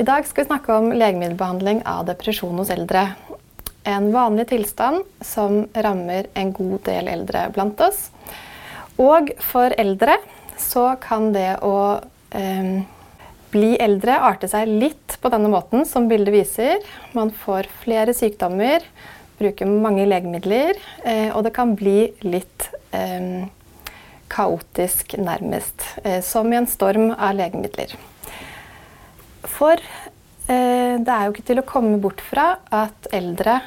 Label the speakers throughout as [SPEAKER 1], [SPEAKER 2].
[SPEAKER 1] I dag skal vi snakke om legemiddelbehandling av depresjon hos eldre. En vanlig tilstand som rammer en god del eldre blant oss. Og for eldre så kan det å eh, bli eldre arte seg litt på denne måten som bildet viser. Man får flere sykdommer, bruker mange legemidler, eh, og det kan bli litt eh, kaotisk, nærmest. Eh, som i en storm av legemidler. For Eh, det er jo ikke til å komme bort fra at eldre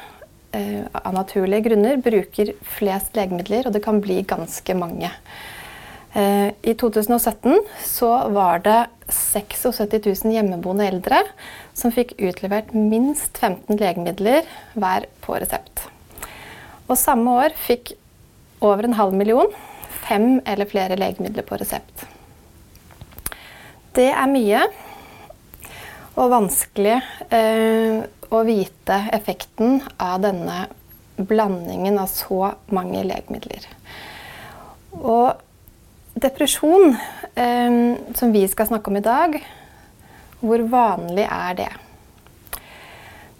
[SPEAKER 1] eh, av naturlige grunner bruker flest legemidler, og det kan bli ganske mange. Eh, I 2017 så var det 76 000 hjemmeboende eldre som fikk utlevert minst 15 legemidler hver på resept. Og samme år fikk over en halv million fem eller flere legemidler på resept. Det er mye og vanskelig eh, å vite effekten av denne blandingen av så mange legemidler. Og depresjon, eh, som vi skal snakke om i dag, hvor vanlig er det?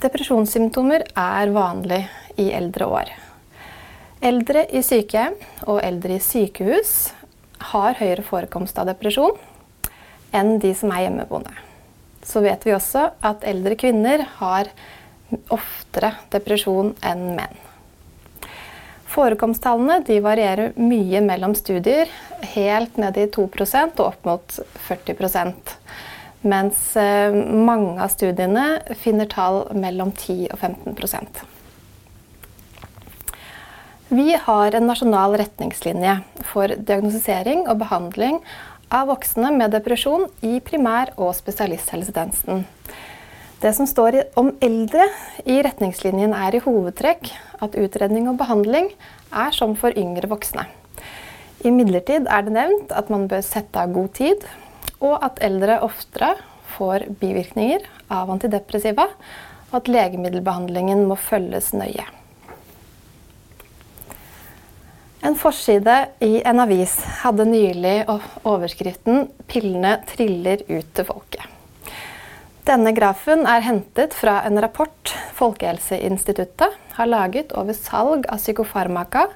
[SPEAKER 1] Depresjonssymptomer er vanlig i eldre år. Eldre i sykehjem og eldre i sykehus har høyere forekomst av depresjon enn de som er hjemmeboende så vet vi også at eldre kvinner har oftere depresjon enn menn. Forekomsttallene varierer mye mellom studier, helt ned i 2% og opp mot 40 Mens eh, mange av studiene finner tall mellom 10 og 15% Vi har en nasjonal retningslinje for diagnostisering og behandling av voksne med depresjon i primær- og spesialisthelsetjenesten. Det som står om eldre i retningslinjen, er i hovedtrekk at utredning og behandling er som for yngre voksne. Imidlertid er det nevnt at man bør sette av god tid, og at eldre oftere får bivirkninger av antidepressiva, og at legemiddelbehandlingen må følges nøye. En forside i en avis hadde nylig overskriften 'Pillene triller ut til folket'. Denne grafen er hentet fra en rapport Folkehelseinstituttet har laget over salg av psykofarmaka.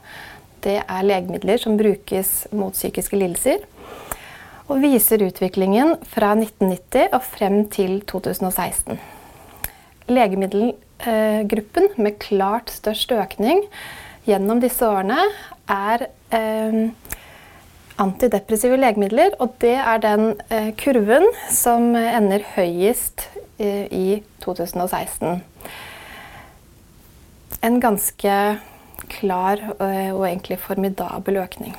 [SPEAKER 1] Det er legemidler som brukes mot psykiske lidelser. Og viser utviklingen fra 1990 og frem til 2016. Legemiddelgruppen med klart størst økning gjennom disse årene er eh, antidepressive legemidler. Og det er den eh, kurven som ender høyest eh, i 2016. En ganske klar og egentlig formidabel økning.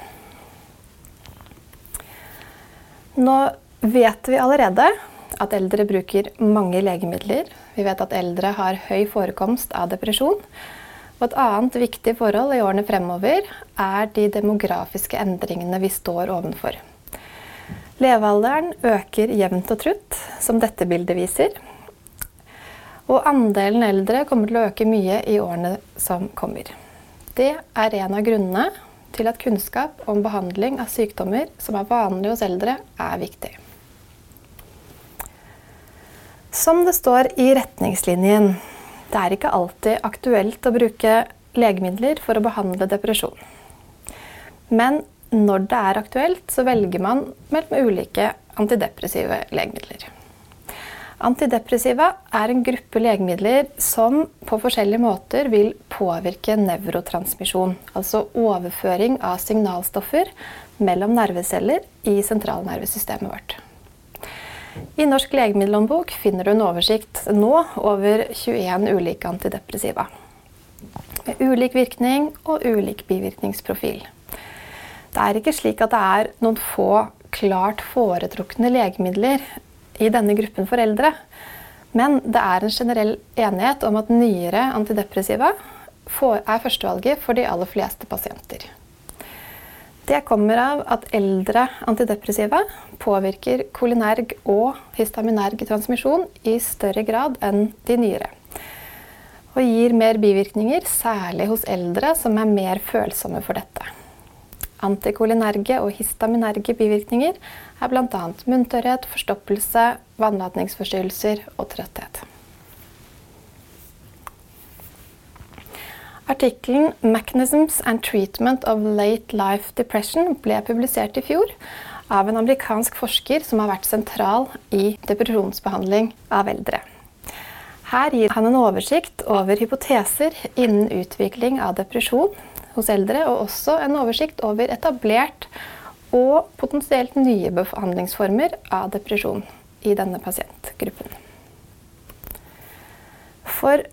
[SPEAKER 1] Nå vet vi allerede at eldre bruker mange legemidler. Vi vet at eldre har høy forekomst av depresjon. Og et annet viktig forhold i årene fremover er de demografiske endringene vi står ovenfor. Levealderen øker jevnt og trutt, som dette bildet viser. Og andelen eldre kommer til å øke mye i årene som kommer. Det er en av grunnene til at kunnskap om behandling av sykdommer som er vanlige hos eldre, er viktig. Som det står i retningslinjen det er ikke alltid aktuelt å bruke legemidler for å behandle depresjon. Men når det er aktuelt, så velger man mellom ulike antidepressive legemidler. Antidepressiva er en gruppe legemidler som på forskjellige måter vil påvirke nevrotransmisjon, altså overføring av signalstoffer mellom nerveceller i sentralnervesystemet vårt. I Norsk legemiddelhåndbok finner du en oversikt nå over 21 ulike antidepressiva. Med ulik virkning og ulik bivirkningsprofil. Det er ikke slik at det er noen få klart foretrukne legemidler i denne gruppen for eldre. Men det er en generell enighet om at nyere antidepressiva er førstevalget for de aller fleste pasienter. Det kommer av at eldre antidepressiva påvirker kolinerg og histaminerg transmisjon i større grad enn de nyere. Og gir mer bivirkninger, særlig hos eldre som er mer følsomme for dette. Antikolinerge og histaminerge bivirkninger er bl.a. munntørrhet, forstoppelse, vannlatningsforstyrrelser og trøtthet. Artikkelen 'Mechanisms and Treatment of Late Life Depression' ble publisert i fjor av en amerikansk forsker som har vært sentral i depresjonsbehandling av eldre. Her gir han en oversikt over hypoteser innen utvikling av depresjon hos eldre, og også en oversikt over etablert og potensielt nye behandlingsformer av depresjon i denne pasientgruppen. For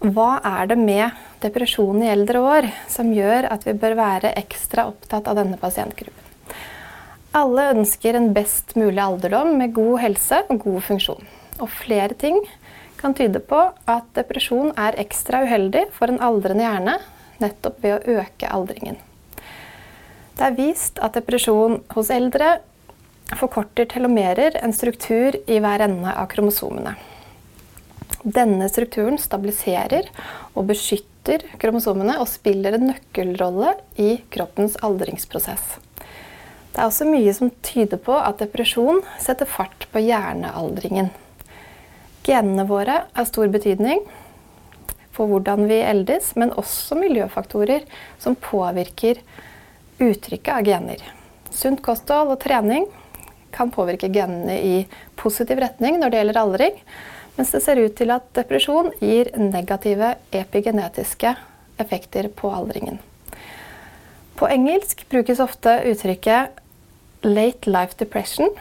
[SPEAKER 1] hva er det med depresjon i eldre år som gjør at vi bør være ekstra opptatt av denne pasientgruppen? Alle ønsker en best mulig alderdom med god helse og god funksjon. Og flere ting kan tyde på at depresjon er ekstra uheldig for en aldrende hjerne nettopp ved å øke aldringen. Det er vist at depresjon hos eldre forkorter telomerer, en struktur i hver ende av kromosomene. Denne strukturen stabiliserer og beskytter kromosomene og spiller en nøkkelrolle i kroppens aldringsprosess. Det er også mye som tyder på at depresjon setter fart på hjernealdringen. Genene våre har stor betydning for hvordan vi eldes, men også miljøfaktorer som påvirker uttrykket av gener. Sunt kosthold og trening kan påvirke genene i positiv retning når det gjelder aldring, mens det ser ut til at depresjon gir negative epigenetiske effekter på aldringen. På engelsk brukes ofte uttrykket 'late life depression'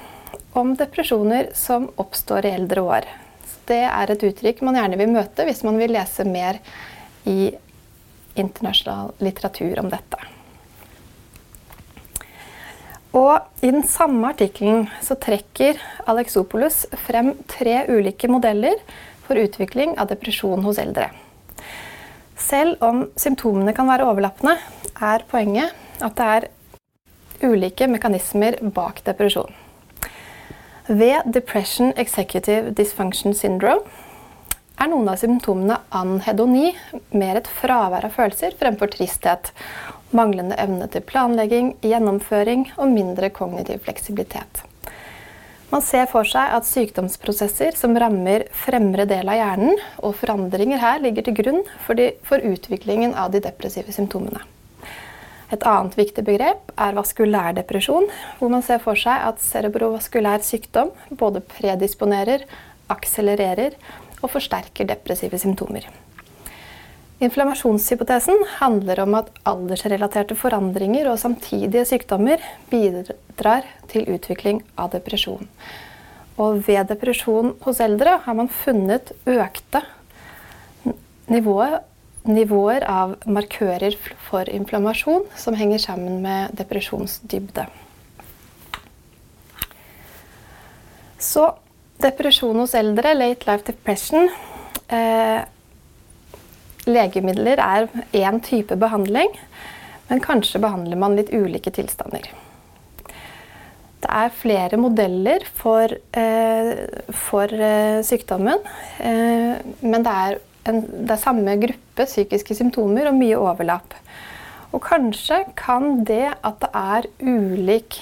[SPEAKER 1] om depresjoner som oppstår i eldre år. det er et uttrykk man gjerne vil møte hvis man vil lese mer i internasjonal litteratur om dette. Og I den samme artikkelen trekker Alexopoulos frem tre ulike modeller for utvikling av depresjon hos eldre. Selv om symptomene kan være overlappende, er poenget at det er ulike mekanismer bak depresjon. Ved depression executive dysfunction syndrome er noen av symptomene anhedoni, mer et fravær av følelser fremfor tristhet, manglende evne til planlegging, gjennomføring og mindre kognitiv fleksibilitet. Man ser for seg at sykdomsprosesser som rammer fremre del av hjernen, og forandringer her ligger til grunn for, de, for utviklingen av de depressive symptomene. Et annet viktig begrep er vaskulær depresjon, hvor man ser for seg at cerebrovaskulær sykdom både predisponerer, akselererer og forsterker depressive symptomer. Inflammasjonshypotesen handler om at aldersrelaterte forandringer og samtidige sykdommer bidrar til utvikling av depresjon. Og ved depresjon hos eldre har man funnet økte nivåer, nivåer av markører for inflammasjon som henger sammen med depresjonsdybde. Så depresjon hos eldre, late life depression eh, Legemidler er én type behandling, men kanskje behandler man litt ulike tilstander. Det er flere modeller for, eh, for eh, sykdommen, eh, men det er en, det er samme gruppe psykiske symptomer og mye overlapp. Og kanskje kan det at det er ulik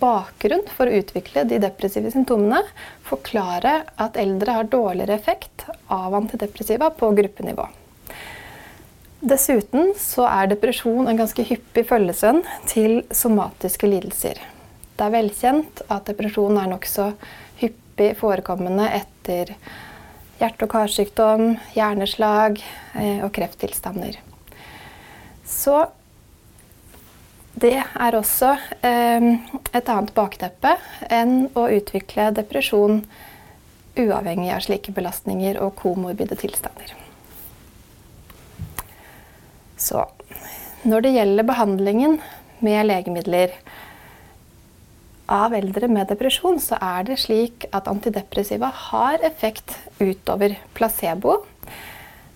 [SPEAKER 1] bakgrunn for å utvikle de depressive symptomene, forklare at eldre har dårligere effekt av antidepressiva på gruppenivå. Dessuten så er depresjon en ganske hyppig følgesvenn til somatiske lidelser. Det er velkjent at depresjon er nokså hyppig forekommende etter hjerte- og karsykdom, hjerneslag eh, og krefttilstander. Så det er også eh, et annet bakteppe enn å utvikle depresjon uavhengig av slike belastninger og komorbide tilstander. Så når det gjelder behandlingen med legemidler, av eldre med depresjon så er det slik at antidepressiva har effekt utover placebo.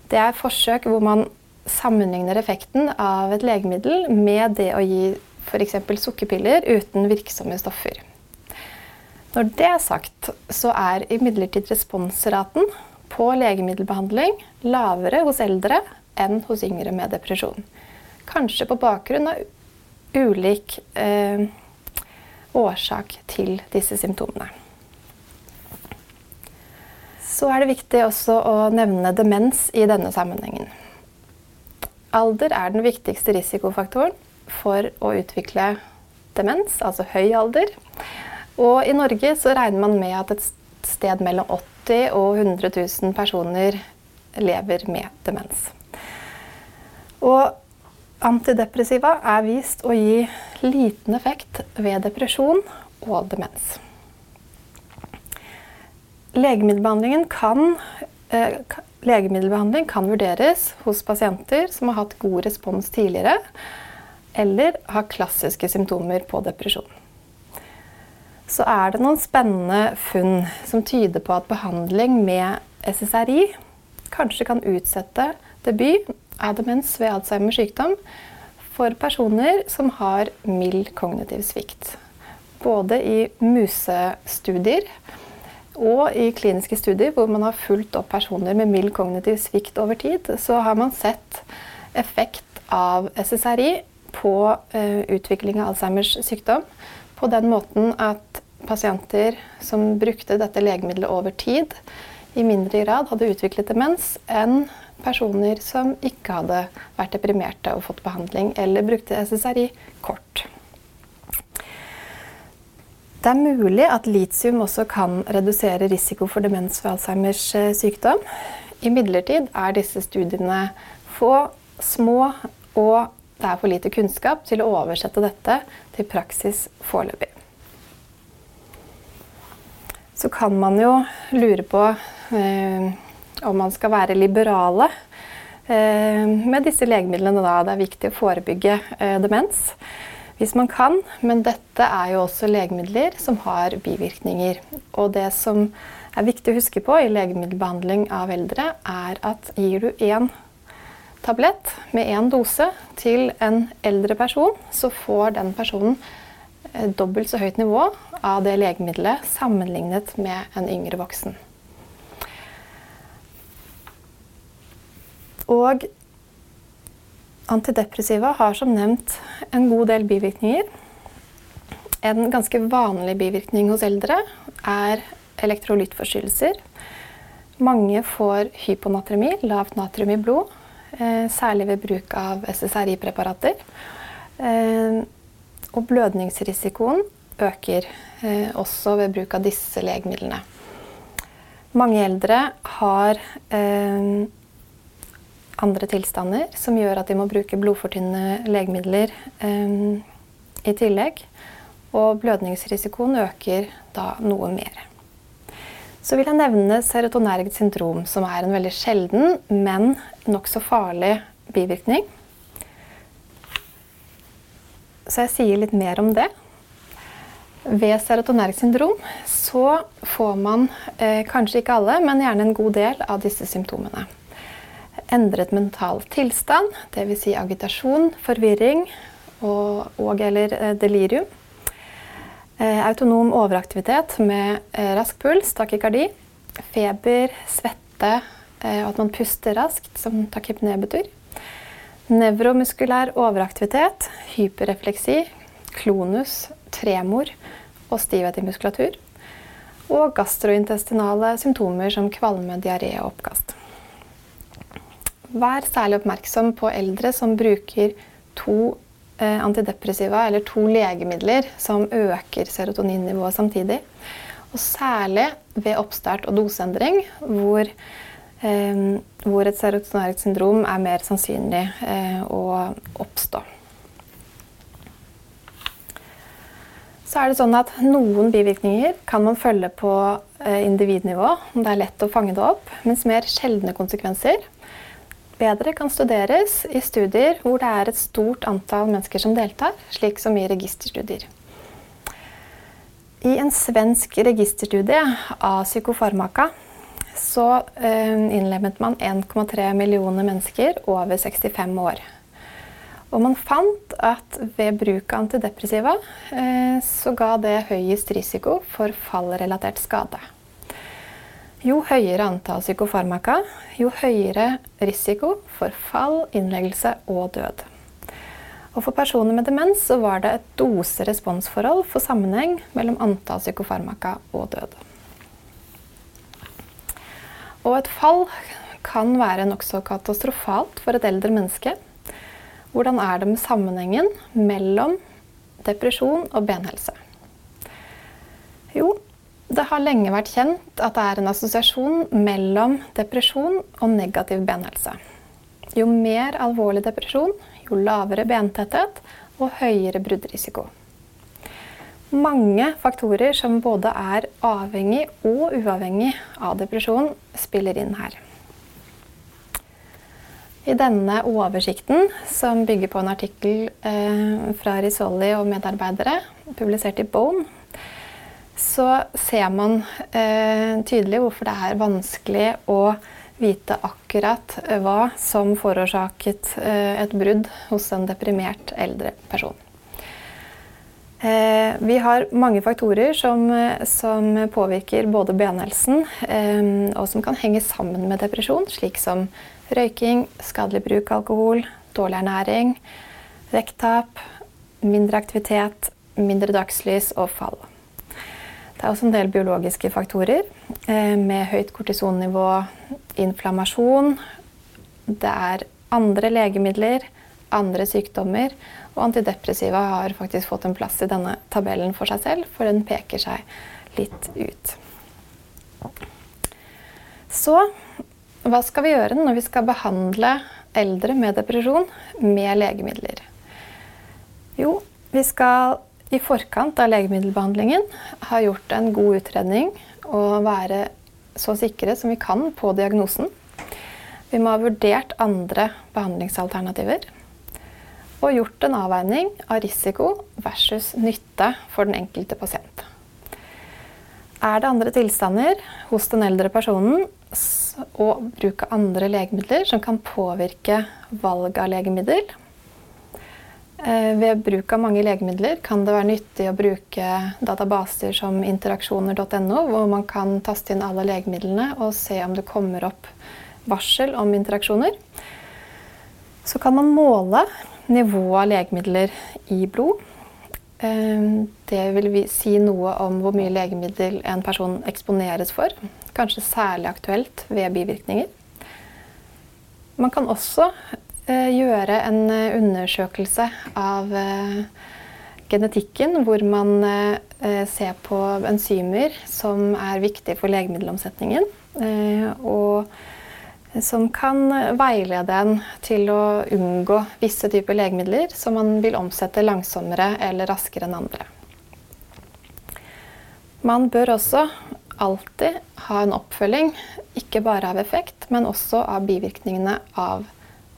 [SPEAKER 1] Det er forsøk hvor man sammenligner effekten av et legemiddel med det å gi f.eks. sukkerpiller uten virksomme stoffer. Når det er sagt, så er imidlertid responsraten på legemiddelbehandling lavere hos eldre enn hos yngre med depresjon. Kanskje på bakgrunn av ulik eh, årsak til disse symptomene. Så er det viktig også å nevne demens i denne sammenhengen. Alder er den viktigste risikofaktoren for å utvikle demens, altså høy alder. Og i Norge så regner man med at et sted mellom 80 og 100 000 personer lever med demens. Og antidepressiva er vist å gi liten effekt ved depresjon og demens. Legemiddelbehandlingen kan, eh, legemiddelbehandling kan vurderes hos pasienter som har hatt god respons tidligere, eller har klassiske symptomer på depresjon. Så er det noen spennende funn som tyder på at behandling med SSRI kanskje kan utsette debut av demens ved Alzheimers sykdom for personer som har mild kognitiv svikt. Både i musestudier og i kliniske studier hvor man har fulgt opp personer med mild kognitiv svikt over tid, så har man sett effekt av SSRI på uh, utvikling av Alzheimers sykdom på den måten at pasienter som brukte dette legemiddelet over tid, i mindre grad hadde utviklet demens enn personer som ikke hadde vært deprimerte og fått behandling, eller brukte SSRI kort. Det er mulig at litium også kan redusere risiko for demens ved Alzheimers eh, sykdom. Imidlertid er disse studiene få, små, og det er for lite kunnskap til å oversette dette til praksis foreløpig. Så kan man jo lure på eh, om man skal være liberale eh, med disse legemidlene. Da. Det er viktig å forebygge eh, demens hvis man kan. Men dette er jo også legemidler som har bivirkninger. Og det som er viktig å huske på i legemiddelbehandling av eldre, er at gir du én tablett med én dose til en eldre person, så får den personen eh, dobbelt så høyt nivå av det legemiddelet sammenlignet med en yngre voksen. Og Antidepressiva har som nevnt en god del bivirkninger. En ganske vanlig bivirkning hos eldre er elektrolyttforstyrrelser. Mange får hyponatremi, lavt natrium i blod, eh, særlig ved bruk av SSRI-preparater. Eh, og blødningsrisikoen øker eh, også ved bruk av disse legemidlene. Mange eldre har andre tilstander som gjør at de må bruke blodfortynnende legemidler um, i tillegg. Og blødningsrisikoen øker da noe mer. Så vil jeg nevne serotonergt syndrom, som er en veldig sjelden, men nokså farlig bivirkning. Så jeg sier litt mer om det. Ved serotonergt syndrom så får man eh, kanskje ikke alle, men gjerne en god del av disse symptomene endret mental tilstand, dvs. Si agitasjon, forvirring og, og eller eh, delirium. Eh, autonom overaktivitet med eh, rask puls, takykardi, feber, svette og at man puster raskt, som takypné betyr. Nevromuskulær overaktivitet, hyperrefleksi, klonus, tremor og stivhet i muskulatur. Og gastrointestinale symptomer som kvalme, diaré og oppkast. Vær særlig oppmerksom på eldre som bruker to eh, antidepressiva eller to legemidler som øker serotoninnivået samtidig. Og særlig ved oppstart og doseendring, hvor, eh, hvor et serotonært syndrom er mer sannsynlig eh, å oppstå. Så er det sånn at Noen bivirkninger kan man følge på eh, individnivå. Det er lett å fange det opp. Mens mer sjeldne konsekvenser bedre kan studeres i studier hvor det er et stort antall mennesker som deltar, slik som i registerstudier. I en svensk registerstudie av psykofarmaka så eh, innlemmet man 1,3 millioner mennesker over 65 år. Og man fant at ved bruk av antidepressiva eh, så ga det høyest risiko for fallrelatert skade. Jo høyere antall psykofarmaka, jo høyere risiko for fall, innleggelse og død. Og for personer med demens var det et dose-responsforhold for sammenheng mellom antall psykofarmaka og død. Og et fall kan være nokså katastrofalt for et eldre menneske. Hvordan er det med sammenhengen mellom depresjon og benhelse? Jo, det har lenge vært kjent at det er en assosiasjon mellom depresjon og negativ benhelse. Jo mer alvorlig depresjon, jo lavere bentetthet og høyere bruddrisiko. Mange faktorer som både er avhengig og uavhengig av depresjon, spiller inn her. I denne oversikten, som bygger på en artikkel eh, fra Risoli og medarbeidere, publisert i Bone, så ser man eh, tydelig hvorfor det er vanskelig å vite akkurat hva som forårsaket eh, et brudd hos en deprimert eldre person. Eh, vi har mange faktorer som, som påvirker både benhelsen eh, og som kan henge sammen med depresjon, slik som røyking, skadelig bruk av alkohol, dårlig ernæring, vekttap, mindre aktivitet, mindre dagslys og fall. Det er også en del biologiske faktorer eh, med høyt kortisonnivå, inflammasjon. Det er andre legemidler, andre sykdommer. Og antidepressiva har faktisk fått en plass i denne tabellen for seg selv, for den peker seg litt ut. Så hva skal vi gjøre når vi skal behandle eldre med depresjon med legemidler? Jo, vi skal i forkant av legemiddelbehandlingen har gjort en god utredning og være så sikre som vi kan på diagnosen. Vi må ha vurdert andre behandlingsalternativer og gjort en avveining av risiko versus nytte for den enkelte pasient. Er det andre tilstander hos den eldre personen og bruk av andre legemidler som kan påvirke valg av legemiddel, ved bruk av mange legemidler kan det være nyttig å bruke databaser som interaksjoner.no, hvor man kan taste inn alle legemidlene og se om det kommer opp varsel om interaksjoner. Så kan man måle nivået av legemidler i blod. Eh, det vil si noe om hvor mye legemiddel en person eksponeres for. Kanskje særlig aktuelt ved bivirkninger. Man kan også Eh, gjøre en eh, undersøkelse av eh, genetikken, hvor man ser på enzymer som er viktige for legemiddelomsetningen. Og som kan veilede en til å unngå visse typer legemidler som man vil omsette langsommere eller raskere enn andre. Man bør også alltid ha en oppfølging, ikke bare av effekt, men også av bivirkningene av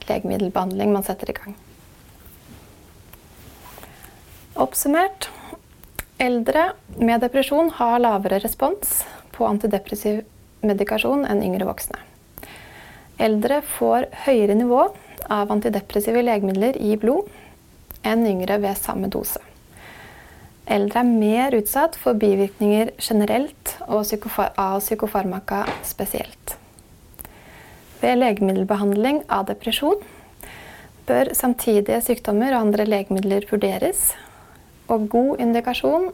[SPEAKER 1] legemiddelbehandling man setter i gang. Oppsummert eldre med depresjon har lavere respons på antidepressiv medikasjon enn yngre voksne. Eldre får høyere nivå av antidepressive legemidler i blod enn yngre ved samme dose. Eldre er mer utsatt for bivirkninger generelt og av psykofarmaka spesielt. Ved legemiddelbehandling av depresjon bør samtidige sykdommer og andre legemidler vurderes. Og god indikasjon,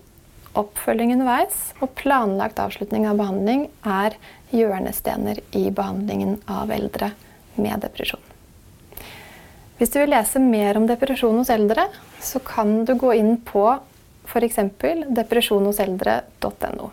[SPEAKER 1] oppfølging underveis og planlagt avslutning av behandling er hjørnestener i behandlingen av eldre med depresjon. Hvis du vil lese mer om depresjon hos eldre, så kan du gå inn på f.eks. depresjonhoseldre.no.